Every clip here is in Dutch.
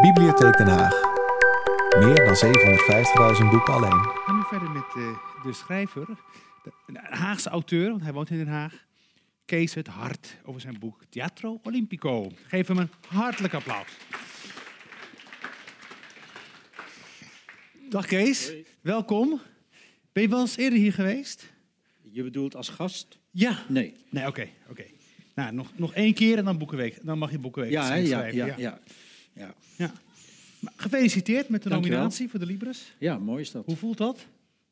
Bibliotheek Den Haag. Meer dan 750.000 boeken alleen. We gaan nu verder met eh, de schrijver, de, een Haagse auteur, want hij woont in Den Haag. Kees het Hart over zijn boek Teatro Olimpico. Geef hem een hartelijk applaus. Dag Kees, welkom. Ben je wel eens eerder hier geweest? Je bedoelt als gast? Ja. Nee. Nee, oké. oké. Nou, nog, nog één keer en dan, boekenweek, dan mag je Boekenweek Ja, hè? ja, schrijven. ja, ja, ja. Ja. Gefeliciteerd met de Dankjewel. nominatie voor de Libris. Ja, mooi is dat. Hoe voelt dat?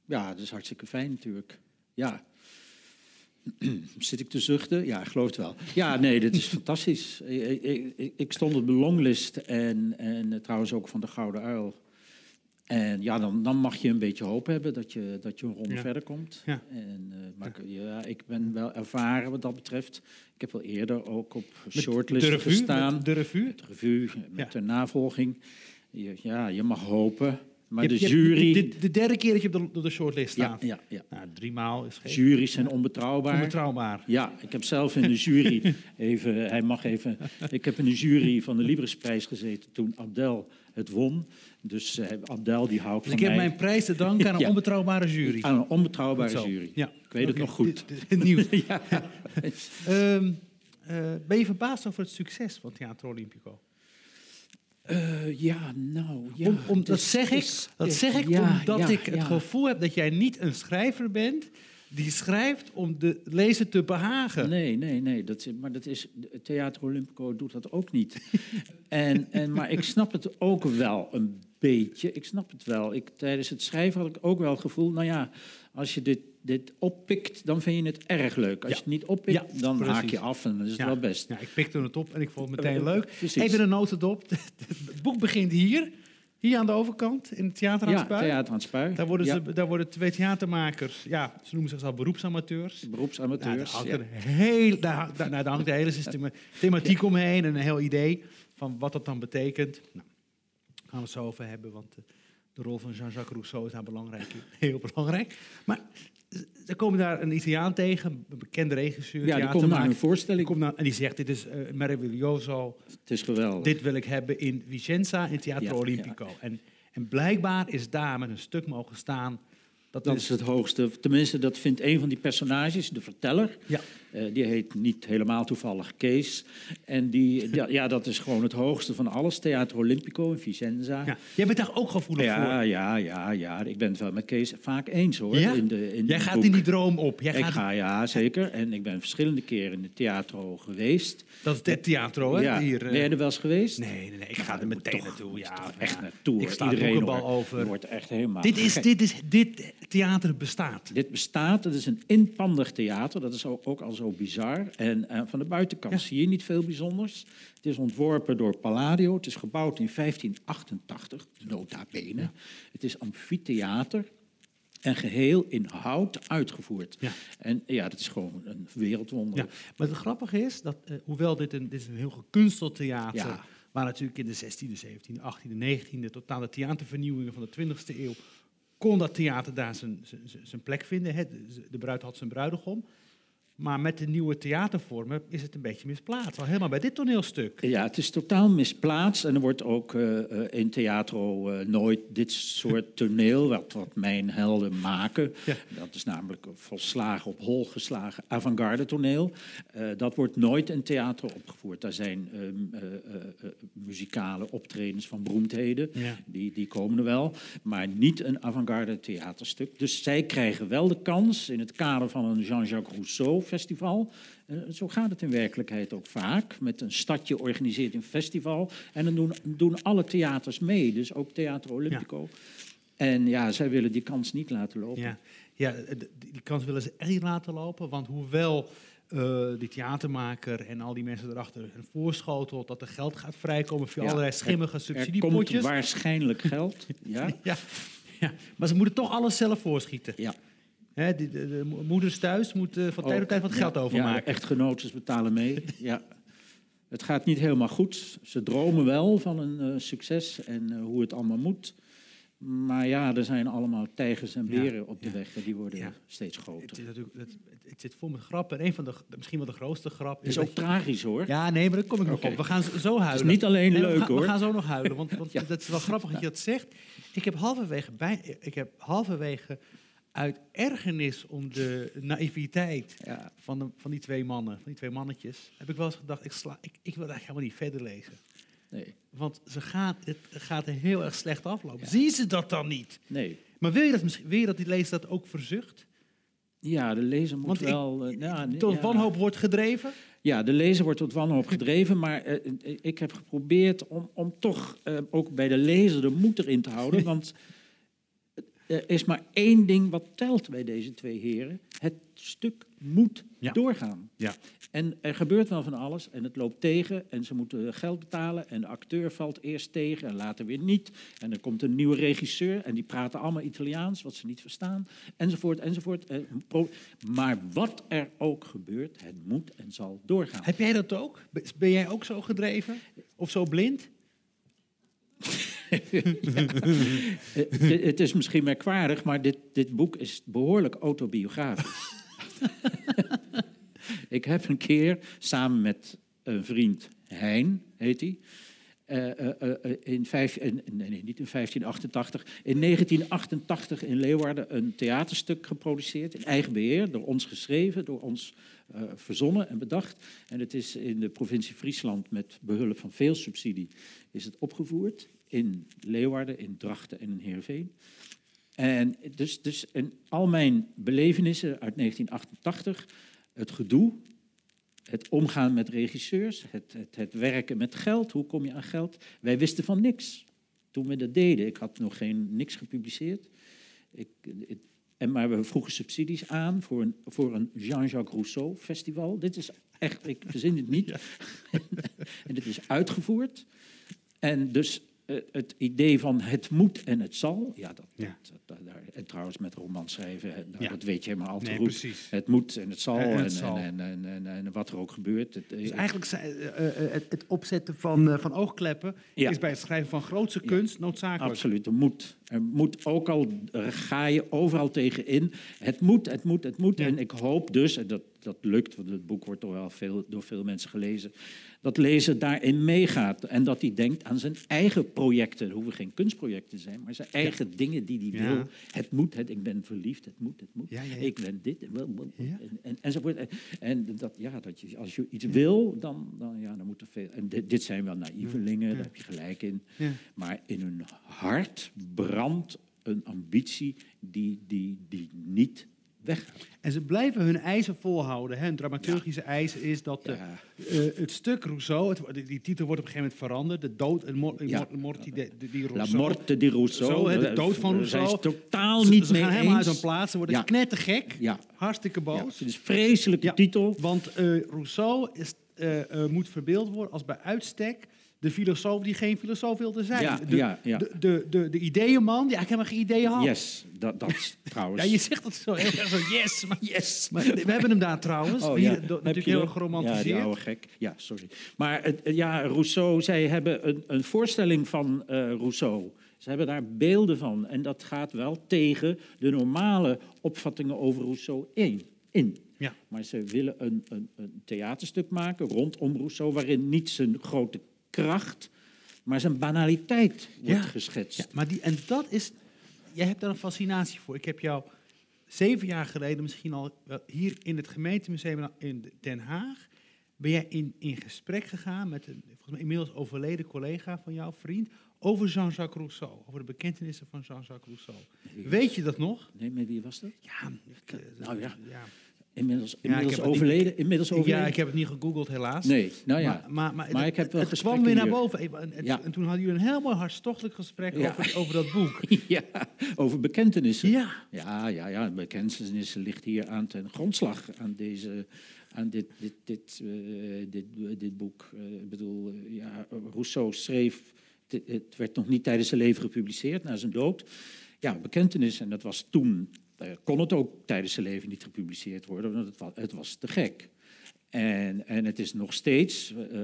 Ja, dat is hartstikke fijn natuurlijk. Ja. Zit ik te zuchten? Ja, ik geloof het wel. Ja, nee, dit is fantastisch. Ik, ik, ik- ik stond op de longlist en, en eh, trouwens ook van de Gouden Uil. En ja, dan, dan mag je een beetje hoop hebben dat je, dat je een ronde Ja. verder komt. Ja. En, eh, maar ik- ja, ik ben wel ervaren wat dat betreft. Ik heb wel eerder ook op de revue, gestaan. met de revue. Met de revue, met Ja. de navolging. Je- ja, je mag hopen. Maar Je de hebt- jury... De, de derde keer dat je op de, de shortlist ja, staat. ja, ja. Nou, drie maal is geen Juries zijn onbetrouwbaar. onbetrouwbaar. Ja, ik heb zelf in de jury even, hij mag even, ik heb in de jury van de Librisprijs gezeten toen Abdel het won. Dus eh, Abdel die houdt Dus van ik heb mij mijn prijs te danken aan een Ja. onbetrouwbare jury. aan een onbetrouwbare jury. Ja. Ik weet het nog goed. Nieuw. ja. Ehm, eh, ben je verbaasd over het succes van Theatro Olimpico? Eh, ja, nou, ja. om, om, het dat zeg ik, is- dat zeg ik ja, omdat ja, ik het ja. gevoel heb dat jij niet een schrijver bent die schrijft om de lezer te behagen. Nee, nee, nee. Dat, is- maar dat is, Theater Olympico doet dat ook niet. en, en, maar ik snap het ook wel een beetje. Ik snap het wel. Ik, tijdens het schrijven had ik ook wel het gevoel... nou ja, als je dit, dit oppikt, dan vind je het erg leuk. Als Ja. je het niet oppikt, Ja, dan haak je af en dan is het Ja. wel best. Ja, ik pikte het op en ik vond het meteen Eh, leuk. precies. Even een notendop. Het boek begint hier, hier aan de overkant, in het theater aan Ja, Spui. Theater aan het Spui. Daar worden, Ja, ze, daar worden twee theatermakers, ja, ze noemen zichzelf beroepsamateurs. Nou, Beroepsamateurs. daar, hangt ja. een heel, daar, nou, daar hangt de hele systema- thematiek omheen en een heel idee van wat dat dan betekent. Nou, daar gaan we het zo over hebben, want de, de rol van Jean-Jacques Rousseau is daar belangrijk, heel belangrijk. Maar eh, er komen daar een Italiaan tegen, een bekende regisseur, Ja, die komt naar een voorstelling. Komt naar, en die zegt, dit is eh meraviglioso, Het is geweldig. dit wil ik hebben in Vicenza, in Teatro Ja, Olimpico. En, en blijkbaar is daar met een stuk mogen staan. Dat, Dat is, het hoogste. Tenminste, dat vindt een van die personages, de verteller. ja, Eh, die heet niet helemaal toevallig Kees. En die, ja, ja, dat is gewoon het hoogste van alles. Theater Olimpico in Vicenza. ja. Jij bent daar ook gevoelig ja, voor. ja, ja, ja. Ik ben het wel met Kees vaak eens hoor. Ja? In de, in Jij het gaat boek. in die droom op. Jij Ik gaat, ga, ja, zeker. En ik ben verschillende keren in de theatro geweest. Dat is het theatro, hè? ja. Hier, eh. Ben je er wel eens geweest? Nee, nee, nee. Ik ga Nou, er je moet meteen toch- naartoe. Ja, echt naartoe. Ik sta Iedereen hoor. over. Wordt echt helemaal Dit, is, dit, is, dit theater bestaat. Dit bestaat, het is een inpandig theater, dat is ook, al zo bizar. En eh, van de buitenkant Ja. zie je niet veel bijzonders. Het is ontworpen door Palladio, het is gebouwd in 1588, nota bene. Het is amfitheater en geheel in hout uitgevoerd. Ja. En ja, dat is gewoon een wereldwonder. Ja. Maar het grappige is dat, eh, hoewel dit een, dit is een heel gekunsteld theater, Ja. waar natuurlijk in de 16e, 17e, 18e, 19e, totale theatervernieuwingen van de 20e eeuw, kon dat theater daar zijn, zijn, zijn plek vinden. De bruid had zijn bruidegom. Maar met de nieuwe theatervormen is het een beetje misplaatst. Al helemaal bij dit toneelstuk. Ja, het is totaal misplaatst en er wordt ook eh, eh, in theatro eh, nooit dit soort toneel, wat, wat mijn helden maken. Ja. Dat is namelijk een volslagen op hol geslagen avant-garde toneel. Dat wordt nooit in theater opgevoerd. Daar zijn ehm, eh, eh, eh, muzikale optredens van beroemdheden, Ja. die, die komen er wel, maar niet een avant-garde theaterstuk. Dus zij krijgen wel de kans in het kader van een Jean-Jacques Rousseau festival. Eh, zo gaat het in werkelijkheid ook vaak. Met een stadje organiseert een festival. En dan doen, doen alle theaters mee, dus ook Theater Olympico. En ja, zij willen die kans niet laten lopen. Ja, ja d- die, kans willen ze echt niet laten lopen. Want hoewel eh, die theatermaker en al die mensen erachter een voorschotelt dat er geld gaat vrijkomen via Ja, allerlei schimmige Er komt subsidiepotjes. waarschijnlijk geld. Ja, Ja, ja, maar ze moeten toch alles zelf voorschieten. ja. Hè, de, de, de mo- moeders thuis moeten van tijd tot tijd wat geld overmaken. Ja, de echtgenotes betalen mee. ja. Het gaat niet helemaal goed. Ze dromen wel van een eh, succes en eh, hoe het allemaal moet. Maar ja, er zijn allemaal tijgers en Ja, beren op de ja. weg en die worden Ja. steeds Het, groter. is natuurlijk, het, het zit vol met grappen. En een van de, misschien wel de grootste grap Het is dat ook tragisch hoor. Ja, nee, maar daar kom ik nog op. We gaan zo- huilen. niet alleen Nee, we leuk, gaan- hoor. We gaan zo nog huilen, want, want dat is wel grappig dat je dat zegt. Ik heb halverwege, bij, ik heb halverwege uit ergernis om de naïviteit Ja. van, de, van die twee mannen, van die twee mannetjes, heb ik wel eens gedacht, ik, sla, ik, ik wil eigenlijk helemaal niet verder lezen. Nee, Want ze gaan, het gaat er heel erg slecht aflopen. Zien ze dat dan niet? nee. Maar wil je dat, misschien, wil je dat die lezer dat ook verzucht? Ja, de lezer moet Want wel... eh, nou, Tot ja. wanhoop wordt gedreven? Ja, de lezer wordt tot wanhoop gedreven, maar eh, eh, ik heb geprobeerd om, om toch ook bij de lezer de moed erin te houden. Want er is maar één ding wat telt bij deze twee heren. Het stuk moet Ja. doorgaan. Ja. En er gebeurt wel van alles en het loopt tegen en ze moeten geld betalen en de acteur valt eerst tegen en later weer niet. En er komt een nieuwe regisseur en die praten allemaal Italiaans, wat ze niet verstaan, enzovoort, enzovoort. Eh, Maar wat er ook gebeurt, het moet en zal doorgaan. Heb jij dat ook? Ben jij ook zo gedreven? Of zo blind? Dit- het is misschien merkwaardig, maar dit, dit boek is behoorlijk autobiografisch. ik heb een keer samen met een vriend, Hein heet hij, in, vijf, in, nee, nee, niet in 1588, in 1988 in Leeuwarden een theaterstuk geproduceerd, in eigen beheer, door ons geschreven, door ons eh, verzonnen en bedacht. En het is in de provincie Friesland met behulp van veel subsidie is het opgevoerd. In Leeuwarden, in Drachten en in Heerenveen. En dus, dus in al mijn belevenissen uit 1988, het gedoe, het omgaan met regisseurs, het, het, het werken met geld, hoe kom je aan geld? Wij wisten van niks toen we dat deden. Ik had nog geen niks gepubliceerd. Ik, het- en maar we vroegen subsidies aan voor een, voor een Jean-Jacques Rousseau festival. Dit is echt, ik verzin het niet. en dit is uitgevoerd. En dus het idee van het moet en het zal, ja, dat, Ja. dat- dat- daar, en trouwens met roman schrijven, nou, Ja. dat weet je helemaal al te Nee, goed. precies. Het moet en het zal En en, het zal. En, en, en, wat er ook gebeurt. Het, Dus eigenlijk zijn, eh, eh, het, het opzetten van, eh, van oogkleppen Ja. is bij het schrijven van grootse kunst noodzakelijk. Absoluut, er moet. Er moet ook al eh, ga je overal tegenin. Het moet, het moet, het moet. En ik hoop dus, en dat, dat lukt, want het boek wordt toch wel veel, door veel mensen gelezen, dat lezer daarin meegaat. En dat hij denkt aan zijn eigen projecten. Het hoeven geen kunstprojecten te zijn, maar zijn eigen dingen die hij Ja. wil. Het moet, het, ik ben verliefd, het moet, het moet. Ja. Ik ben dit, en, en, en, enzovoort. En, dat, ja, dat je, als je iets wil, dan, dan, ja, dan moet er veel... En dit, dit zijn wel naïvelingen, daar heb je gelijk in. Maar in hun hart brandt een ambitie die, die, die niet En ze blijven hun eisen volhouden. Hè. Een dramaturgische eis is dat de, Ja. eh, het stuk Rousseau, het, die- titel wordt op een gegeven moment veranderd. De dood, een mor, Ja. morti de, de, die La Rousseau. morte di Rousseau. Zo, hè, de dood van ze Rousseau. totaal Ze- niet ze mee gaan helemaal eens. uit hun plaats. Ze worden Ja. knettergek. Ja. Hartstikke boos. Ja, het is een vreselijke Ja, titel. Want eh, Rousseau is, eh, eh, moet verbeeld worden als bij uitstek de filosoof die geen filosoof wilde zijn. Ja, de, ja, ja. De, de, de, de ideeënman die eigenlijk helemaal geen ideeën had. Yes, dat, dat trouwens. Ja, je zegt dat zo heel erg zo, yes, maar yes. Maar we hebben hem daar trouwens. Oh, hier, ja. Heb natuurlijk je heel er? erg geromantiseerd. Ja, die oude gek. Ja, sorry. Maar het, ja, Rousseau, zij hebben een, een voorstelling van eh, Rousseau. Ze hebben daar beelden van. En dat gaat wel tegen de normale opvattingen over Rousseau in. in. Ja. Maar ze willen een, een, een theaterstuk maken rondom Rousseau... waarin niet zijn grote kracht, maar zijn banaliteit wordt Ja. geschetst. Ja, maar die, en dat is, jij hebt daar een fascinatie voor. Ik heb jou zeven jaar geleden, misschien al hier in het gemeentemuseum in Den Haag, ben jij in, in gesprek gegaan met een volgens mij inmiddels overleden collega van jouw vriend over Jean-Jacques Rousseau, over de bekentenissen van Jean-Jacques Rousseau. Weet je dat nog? Nee, maar wie was dat? Ja, ik, eh, Nou ja. ja. Inmiddels, niet- overleden? Inmiddels overleden? Ja, ik heb het niet gegoogeld helaas. Nee, nou ja. Maar, maar, maar, Maar het, ik heb wel het, het kwam weer naar boven. En, Ja. en toen hadden jullie een heel mooi hartstochtelijk gesprek Ja. over, over dat boek. Ja, over bekentenissen. Ja. Ja, ja, ja. Bekentenissen ligt hier aan ten grondslag aan, deze, aan dit, dit, dit, eh, dit, dit boek. Eh, ik bedoel, eh, ja, Rousseau schreef, het, werd nog niet tijdens zijn leven gepubliceerd, na zijn dood. Ja, bekentenis, en dat was toen, kon het ook tijdens zijn leven niet gepubliceerd worden, want het was, te gek. En, en het is nog steeds, eh,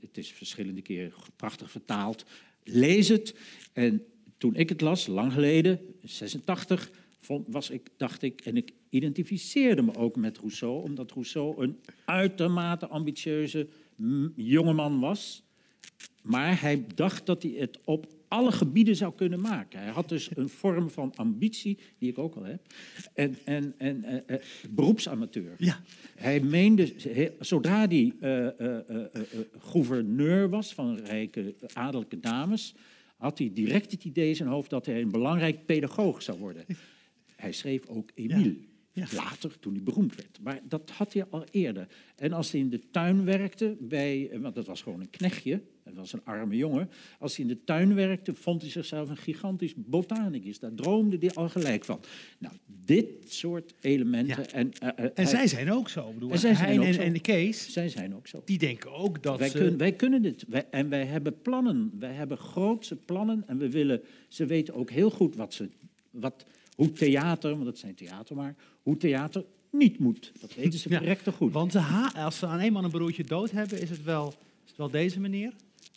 het is verschillende keren prachtig vertaald. Lees het en toen ik het las, lang geleden, 86, vond, was ik, dacht ik, en ik identificeerde me ook met Rousseau, omdat Rousseau een uitermate ambitieuze jongeman was. Maar hij dacht dat hij het op alle gebieden zou kunnen maken. Hij had dus een vorm van ambitie, die ik ook al heb, en, en, en eh, eh, beroepsamateur. Ja. Hij meende, zodra hij eh, gouverneur was van rijke adellijke dames, had hij direct het idee in zijn hoofd dat hij een belangrijk pedagoog zou worden. Hij schreef ook Emile. Ja. Later, toen hij beroemd werd. Maar dat had hij al eerder. En als hij in de tuin werkte, bij, want dat was gewoon een knechtje, hij was een arme jongen. Als hij in de tuin werkte, vond hij zichzelf een gigantisch botanicus. Daar droomde hij al gelijk van. Nou, dit soort elementen. Ja. En, eh, eh, En hij- zij zijn ook zo. Bedoel, En zij zijn ook en, zo. en Kees, zij zijn ook zo. die denken ook dat Wij, ze... kun- wij kunnen dit. Wij, en wij hebben plannen. Wij hebben grootse plannen. En we willen, ze weten ook heel goed wat ze, wat, hoe theater, want dat zijn theater maar, hoe theater niet moet. Dat weten ze Ja, direct goed. Want ze als ze aan eenmaal een broertje dood hebben, is het wel, is het wel deze meneer?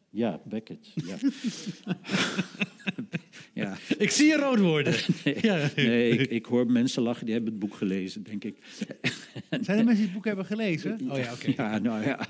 Ja, Beckett. Ja. ja. Ik zie je rood worden. ja. Nee, ik, ik hoor mensen lachen, die hebben het boek gelezen, denk ik. Zijn er mensen die het boek hebben gelezen? Oh ja, oké. Ja, nou ja.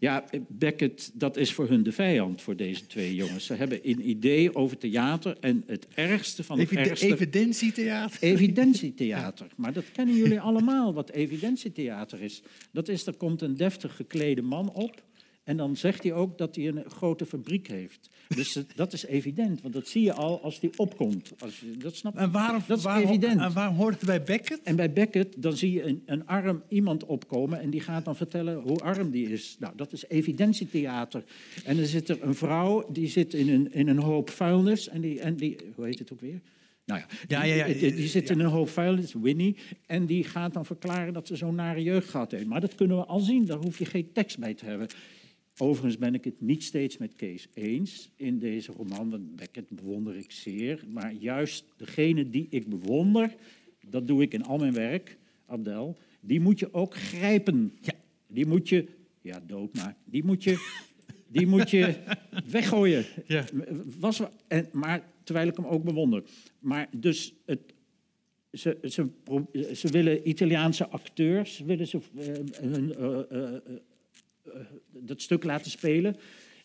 Ja, Beckett, dat is voor hun de vijand, voor deze twee jongens. Ze hebben een idee over theater en het ergste van het ergste... evidentietheater. Evidentietheater. Maar dat kennen jullie allemaal, wat evidentietheater is. Dat is, er komt een deftig geklede man op... en dan zegt hij ook dat hij een grote fabriek heeft. Dus dat is evident, want dat zie je al als hij opkomt. Als je, dat snap je. En waarom, dat is waarom, evident. En waarom hoort het bij Beckett? En bij Beckett, dan zie je een, een arm iemand opkomen en die gaat dan vertellen hoe arm die is. Nou, dat is evidentietheater. En dan zit er een vrouw, die zit in een, in een hoop vuilnis en die, en die, hoe heet het ook weer? Nou ja, Ja, ja, ja, die, die, die zit in een hoop vuilnis, Winnie, en die gaat dan verklaren dat ze zo'n nare jeugd gehad heeft. Maar dat kunnen we al zien, daar hoef je geen tekst bij te hebben. Overigens ben ik het niet steeds met Kees eens in deze roman, want Beckett bewonder ik zeer. Maar juist degene die ik bewonder, dat doe ik in al mijn werk, Abdel, die moet je ook grijpen. Ja. Die moet je, ja, doodmaken. Die moet je, die moet je weggooien. Ja. Was, wa- en, maar terwijl ik hem ook bewonder. Maar dus het, ze, ze, willen Italiaanse acteurs, willen ze, eh, eh, eh, dat stuk laten spelen.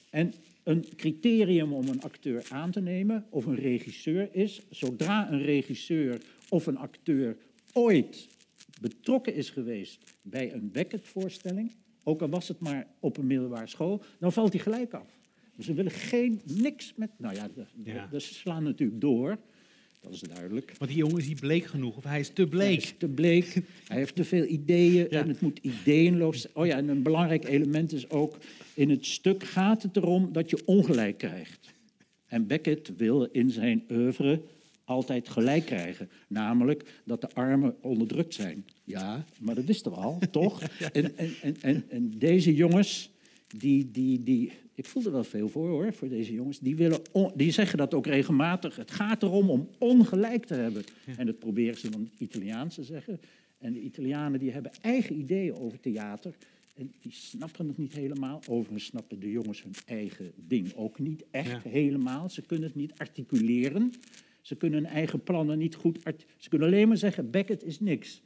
En een criterium om een acteur aan te nemen of een regisseur is, zodra een regisseur of een acteur ooit betrokken is geweest bij een Beckett-voorstelling, ook al was het maar op een middelbare school, dan valt hij gelijk af. Dus ze willen geen, niks met, nou ja, de- Ja. ze slaan natuurlijk door, dat is duidelijk. Want die jongen is niet bleek genoeg, of hij is te Hij bleek. is te bleek, hij heeft te veel ideeën Ja. en het moet ideeënloos zijn. Oh ja, en een belangrijk element is ook, in het stuk gaat het erom dat je ongelijk krijgt. En Beckett wil in zijn oeuvre altijd gelijk krijgen. Namelijk dat de armen onderdrukt zijn. Ja, maar dat wisten we al, toch? En, en, en, en, en deze jongens, die, die, die, ik voel er wel veel voor hoor, voor deze jongens. Die, willen on- die zeggen dat ook regelmatig. Het gaat erom om ongelijk te hebben. En dat proberen ze dan Italiaans te zeggen. En de Italianen die hebben eigen ideeën over theater. En die snappen het niet helemaal. Overigens snappen de jongens hun eigen ding ook niet echt Ja. helemaal. Ze kunnen het niet articuleren. Ze kunnen hun eigen plannen niet goed... Ze kunnen alleen maar zeggen, Beckett is niks.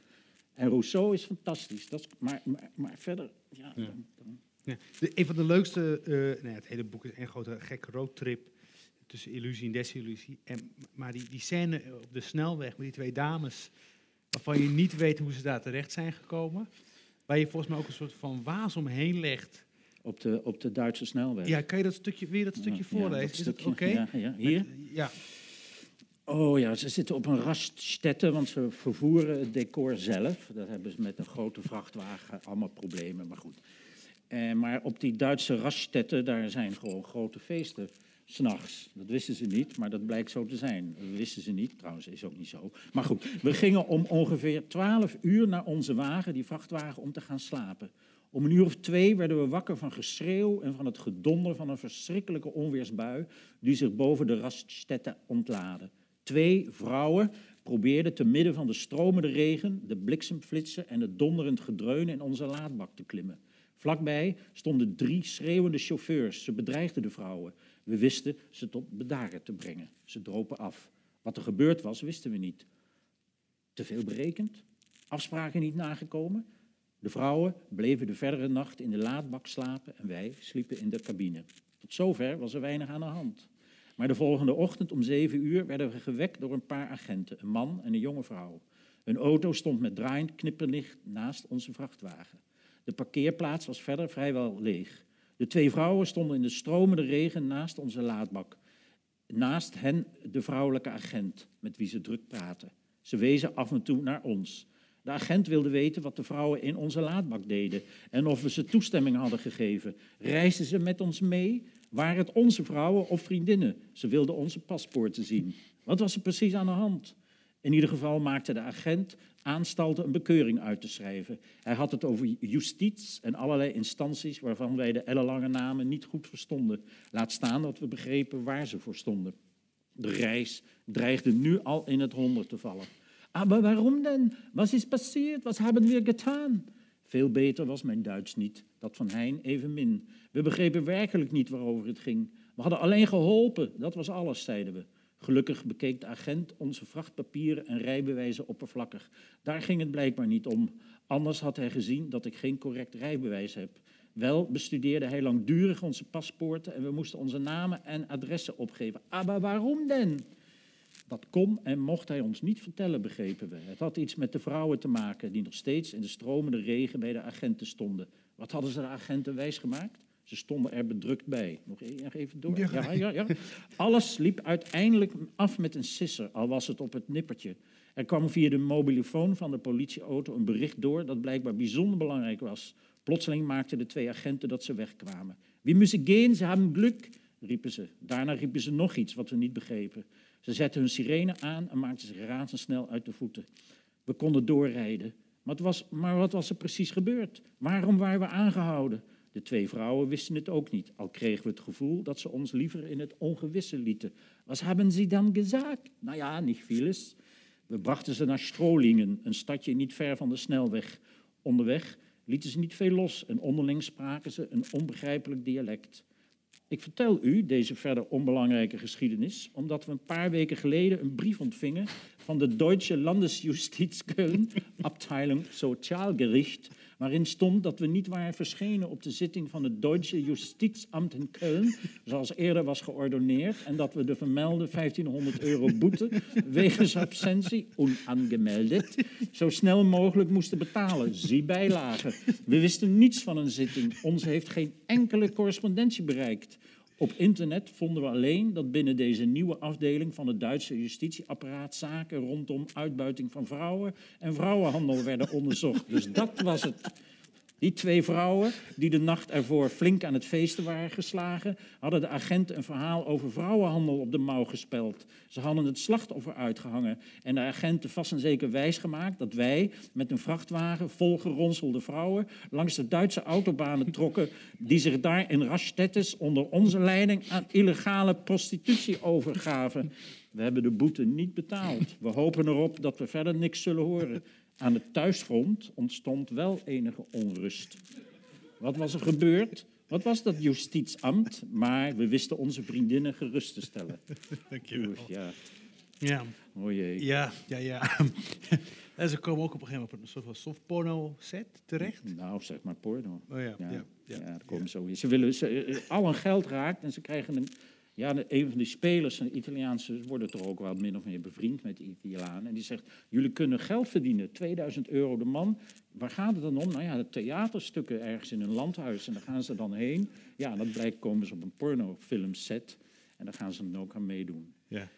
En Rousseau is fantastisch. Dat is, maar, maar, maar verder... Ja, dan- dan- Ja. Een van de leukste, eh, nou ja, het hele boek is een grote gekke roadtrip tussen illusie en desillusie. En, maar die, die scène op de snelweg met die twee dames, waarvan je niet weet hoe ze daar terecht zijn gekomen, waar je volgens mij ook een soort van waas omheen legt. op, de, op de Duitse snelweg. Ja, kan je dat stukje, weer dat stukje Ja, voorlezen? dat is dat stukje, oké? ja. Hier? Met- Ja. Oh ja, ze zitten op een raststätte, want ze vervoeren het decor zelf. Dat hebben ze met een grote vrachtwagen, allemaal problemen, maar goed. Eh, maar op die Duitse raststätten, daar zijn gewoon grote feesten, s'nachts. Dat wisten ze niet, maar dat blijkt zo te zijn. Dat wisten ze niet, trouwens is ook niet zo. Maar goed, we gingen om ongeveer 12 uur naar onze wagen, die vrachtwagen, om te gaan slapen. Om een uur of twee werden we wakker van geschreeuw en van het gedonder van een verschrikkelijke onweersbui die zich boven de raststätten ontlaadde. Twee vrouwen probeerden te midden van de stromende regen, de bliksemflitsen en het donderend gedreun in onze laadbak te klimmen. Vlakbij stonden drie schreeuwende chauffeurs. Ze bedreigden de vrouwen. We wisten ze tot bedaren te brengen. Ze dropen af. Wat er gebeurd was, wisten we niet. Te veel berekend? Afspraken niet nagekomen? De vrouwen bleven de verdere nacht in de laadbak slapen en wij sliepen in de cabine. Tot zover was er weinig aan de hand. Maar de volgende ochtend om zeven uur werden we gewekt door een paar agenten, een man en een jonge vrouw. Een auto stond met draaiend knipperlicht naast onze vrachtwagen. De parkeerplaats was verder vrijwel leeg. De twee vrouwen stonden in de stromende regen naast onze laadbak. Naast hen de vrouwelijke agent, met wie ze druk praten. Ze wezen af en toe naar ons. De agent wilde weten wat de vrouwen in onze laadbak deden en of we ze toestemming hadden gegeven. Reisden ze met ons mee? Waren het onze vrouwen of vriendinnen? Ze wilden onze paspoorten zien. Wat was er precies aan de hand? In ieder geval maakte de agent aanstalten een bekeuring uit te schrijven. Hij had het over justitie en allerlei instanties waarvan wij de ellenlange namen niet goed verstonden. Laat staan dat we begrepen waar ze voor stonden. De reis dreigde nu al in het honderd te vallen. Maar waarom dan? Wat is passiert? Wat hebben we gedaan? Veel beter was mijn Duits niet, dat van Hein evenmin. We begrepen werkelijk niet waarover het ging. We hadden alleen geholpen, dat was alles, zeiden we. Gelukkig bekeek de agent onze vrachtpapieren en rijbewijzen oppervlakkig. Daar ging het blijkbaar niet om. Anders had hij gezien dat ik geen correct rijbewijs heb. Wel bestudeerde hij langdurig onze paspoorten en we moesten onze namen en adressen opgeven. Ah, maar waarom dan? Dat kon en mocht hij ons niet vertellen, begrepen we. Het had iets met de vrouwen te maken die nog steeds in de stromende regen bij de agenten stonden. Wat hadden ze de agenten wijsgemaakt? Ze stonden er bedrukt bij. Nog e- even door. Ja, ja, ja. Alles liep uiteindelijk af met een sisser, al was het op het nippertje. Er kwam via de mobielefoon van de politieauto een bericht door dat blijkbaar bijzonder belangrijk was. Plotseling maakten de twee agenten dat ze wegkwamen. Wie müssen gehen, ze hebben geluk, riepen ze. Daarna riepen ze nog iets wat we niet begrepen. Ze zetten hun sirene aan en maakten zich razendsnel uit de voeten. We konden doorrijden. Maar, was, maar wat was er precies gebeurd? Waarom waren we aangehouden? De twee vrouwen wisten het ook niet, al kregen we het gevoel dat ze ons liever in het ongewisse lieten. Wat hebben ze dan gezegd? Nou ja, niet vieles. We brachten ze naar Strolingen, een stadje niet ver van de snelweg. Onderweg lieten ze niet veel los en onderling spraken ze een onbegrijpelijk dialect. Ik vertel u deze verder onbelangrijke geschiedenis omdat we een paar weken geleden een brief ontvingen van de Deutsche Landesjustiz Köln, Abteilung Sozialgericht, waarin stond dat we niet waren verschenen op de zitting van het Deutsche Justizamt in Köln, zoals eerder was geordoneerd, en dat we de vermelde 1500 euro boete wegens absentie, onaangemeldet, zo snel mogelijk moesten betalen. Zie bijlagen. We wisten niets van een zitting. Ons heeft geen enkele correspondentie bereikt. Op internet vonden we alleen dat binnen deze nieuwe afdeling van het Duitse justitieapparaat zaken rondom uitbuiting van vrouwen en vrouwenhandel werden onderzocht. Dus dat was het. Die twee vrouwen, die de nacht ervoor flink aan het feesten waren geslagen, hadden de agent een verhaal over vrouwenhandel op de mouw gespeld. Ze hadden het slachtoffer uitgehangen en de agenten vast en zeker wijsgemaakt dat wij met een vrachtwagen vol geronselde vrouwen langs de Duitse autobanen trokken, die zich daar in Rastettes onder onze leiding aan illegale prostitutie overgaven. We hebben de boete niet betaald. We hopen erop dat we verder niks zullen horen. Aan het thuisfront ontstond wel enige onrust. Wat was er gebeurd? Wat was dat justitieambt? Maar we wisten onze vriendinnen gerust te stellen. Dank je wel. Ja, Ja, oh jee. ja, ja. ja. en ze komen ook op een gegeven moment op een soort van softporno set terecht. Nou, zeg maar porno. Oh ja, Ja, ja, ja, komt zo. Ze willen ze, eh, al hun geld raakt en ze krijgen een. Ja, een van die spelers de Italiaanse worden toch ook wel min of meer bevriend met de Italianen. En die zegt: Jullie kunnen geld verdienen, 2000 euro de man. Waar gaat het dan om? Nou ja, de theaterstukken ergens in een landhuis. En daar gaan ze dan heen. Ja, en dat blijkt komen ze op een pornofilmset. En daar gaan ze dan ook aan meedoen. Ja.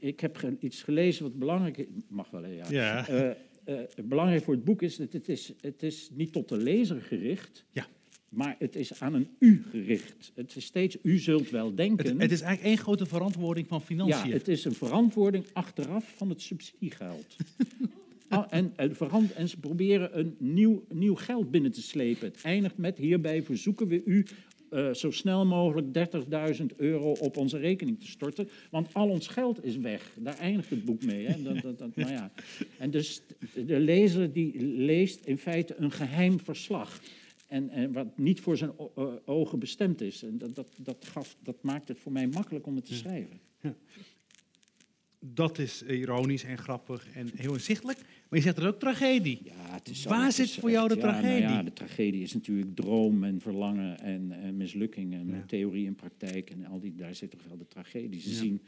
Ik- heb iets gelezen wat belangrijk is. Mag wel, ja. Ja. Eh, eh, belangrijk voor het boek is dat het is, het is niet tot de lezer gericht, Ja. Maar het is aan een u gericht. Het is steeds, u zult wel denken. Het, het is eigenlijk één grote verantwoording van ja, financiën. het is een verantwoording achteraf van het subsidiegeld. Ah, en, en, verand- en ze proberen een nieuw, nieuw geld binnen te slepen. Het eindigt met hierbij verzoeken we u eh, zo snel mogelijk 30.000 euro op onze rekening te storten. Want al ons geld is weg. Daar eindigt het boek mee. Hè? Dat, dat, dat, nou ja. En dus de lezer die leest in feite een geheim verslag. En, en wat niet voor zijn ogen bestemd is. En dat, dat, dat, gaf, dat maakt het voor mij makkelijk om het te schrijven. Dat is ironisch en grappig en heel inzichtelijk. Maar je zegt er ook tragedie. Ja, het is zo, Waar zit voor jou de nou tragedie? ja, de tragedie is natuurlijk droom en verlangen en, en mislukking en Ja. theorie en praktijk. En al die, daar zit toch wel de tragedie. Ze, zien,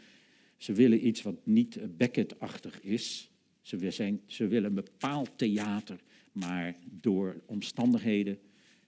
ze willen iets wat niet Beckett-achtig is. Ze, zijn, ze willen een bepaald theater, maar door omstandigheden.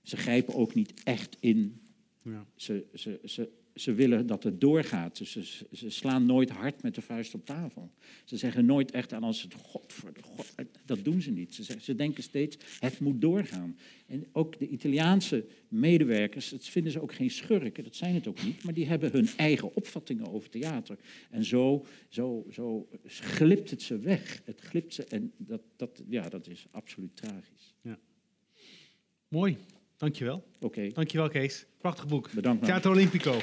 Ze grijpen ook niet echt in Ja. ze, ze, ze, ze willen dat het doorgaat. Dus ze, ze, slaan nooit hard met de vuist op tafel. Ze zeggen nooit echt aan als het God voor de God. Dat doen ze niet. Ze, zeggen, ze denken steeds, het moet doorgaan. En ook de Italiaanse medewerkers, dat vinden ze ook geen schurken, dat zijn het ook niet. Maar die hebben hun eigen opvattingen over theater. En zo, zo, zo glipt het ze weg. Het glipt ze en dat, dat, ja, dat is absoluut tragisch. Mooi, dankjewel. Oké, Dankjewel Kees. Prachtig boek. bedankt. man. Theater Olympico.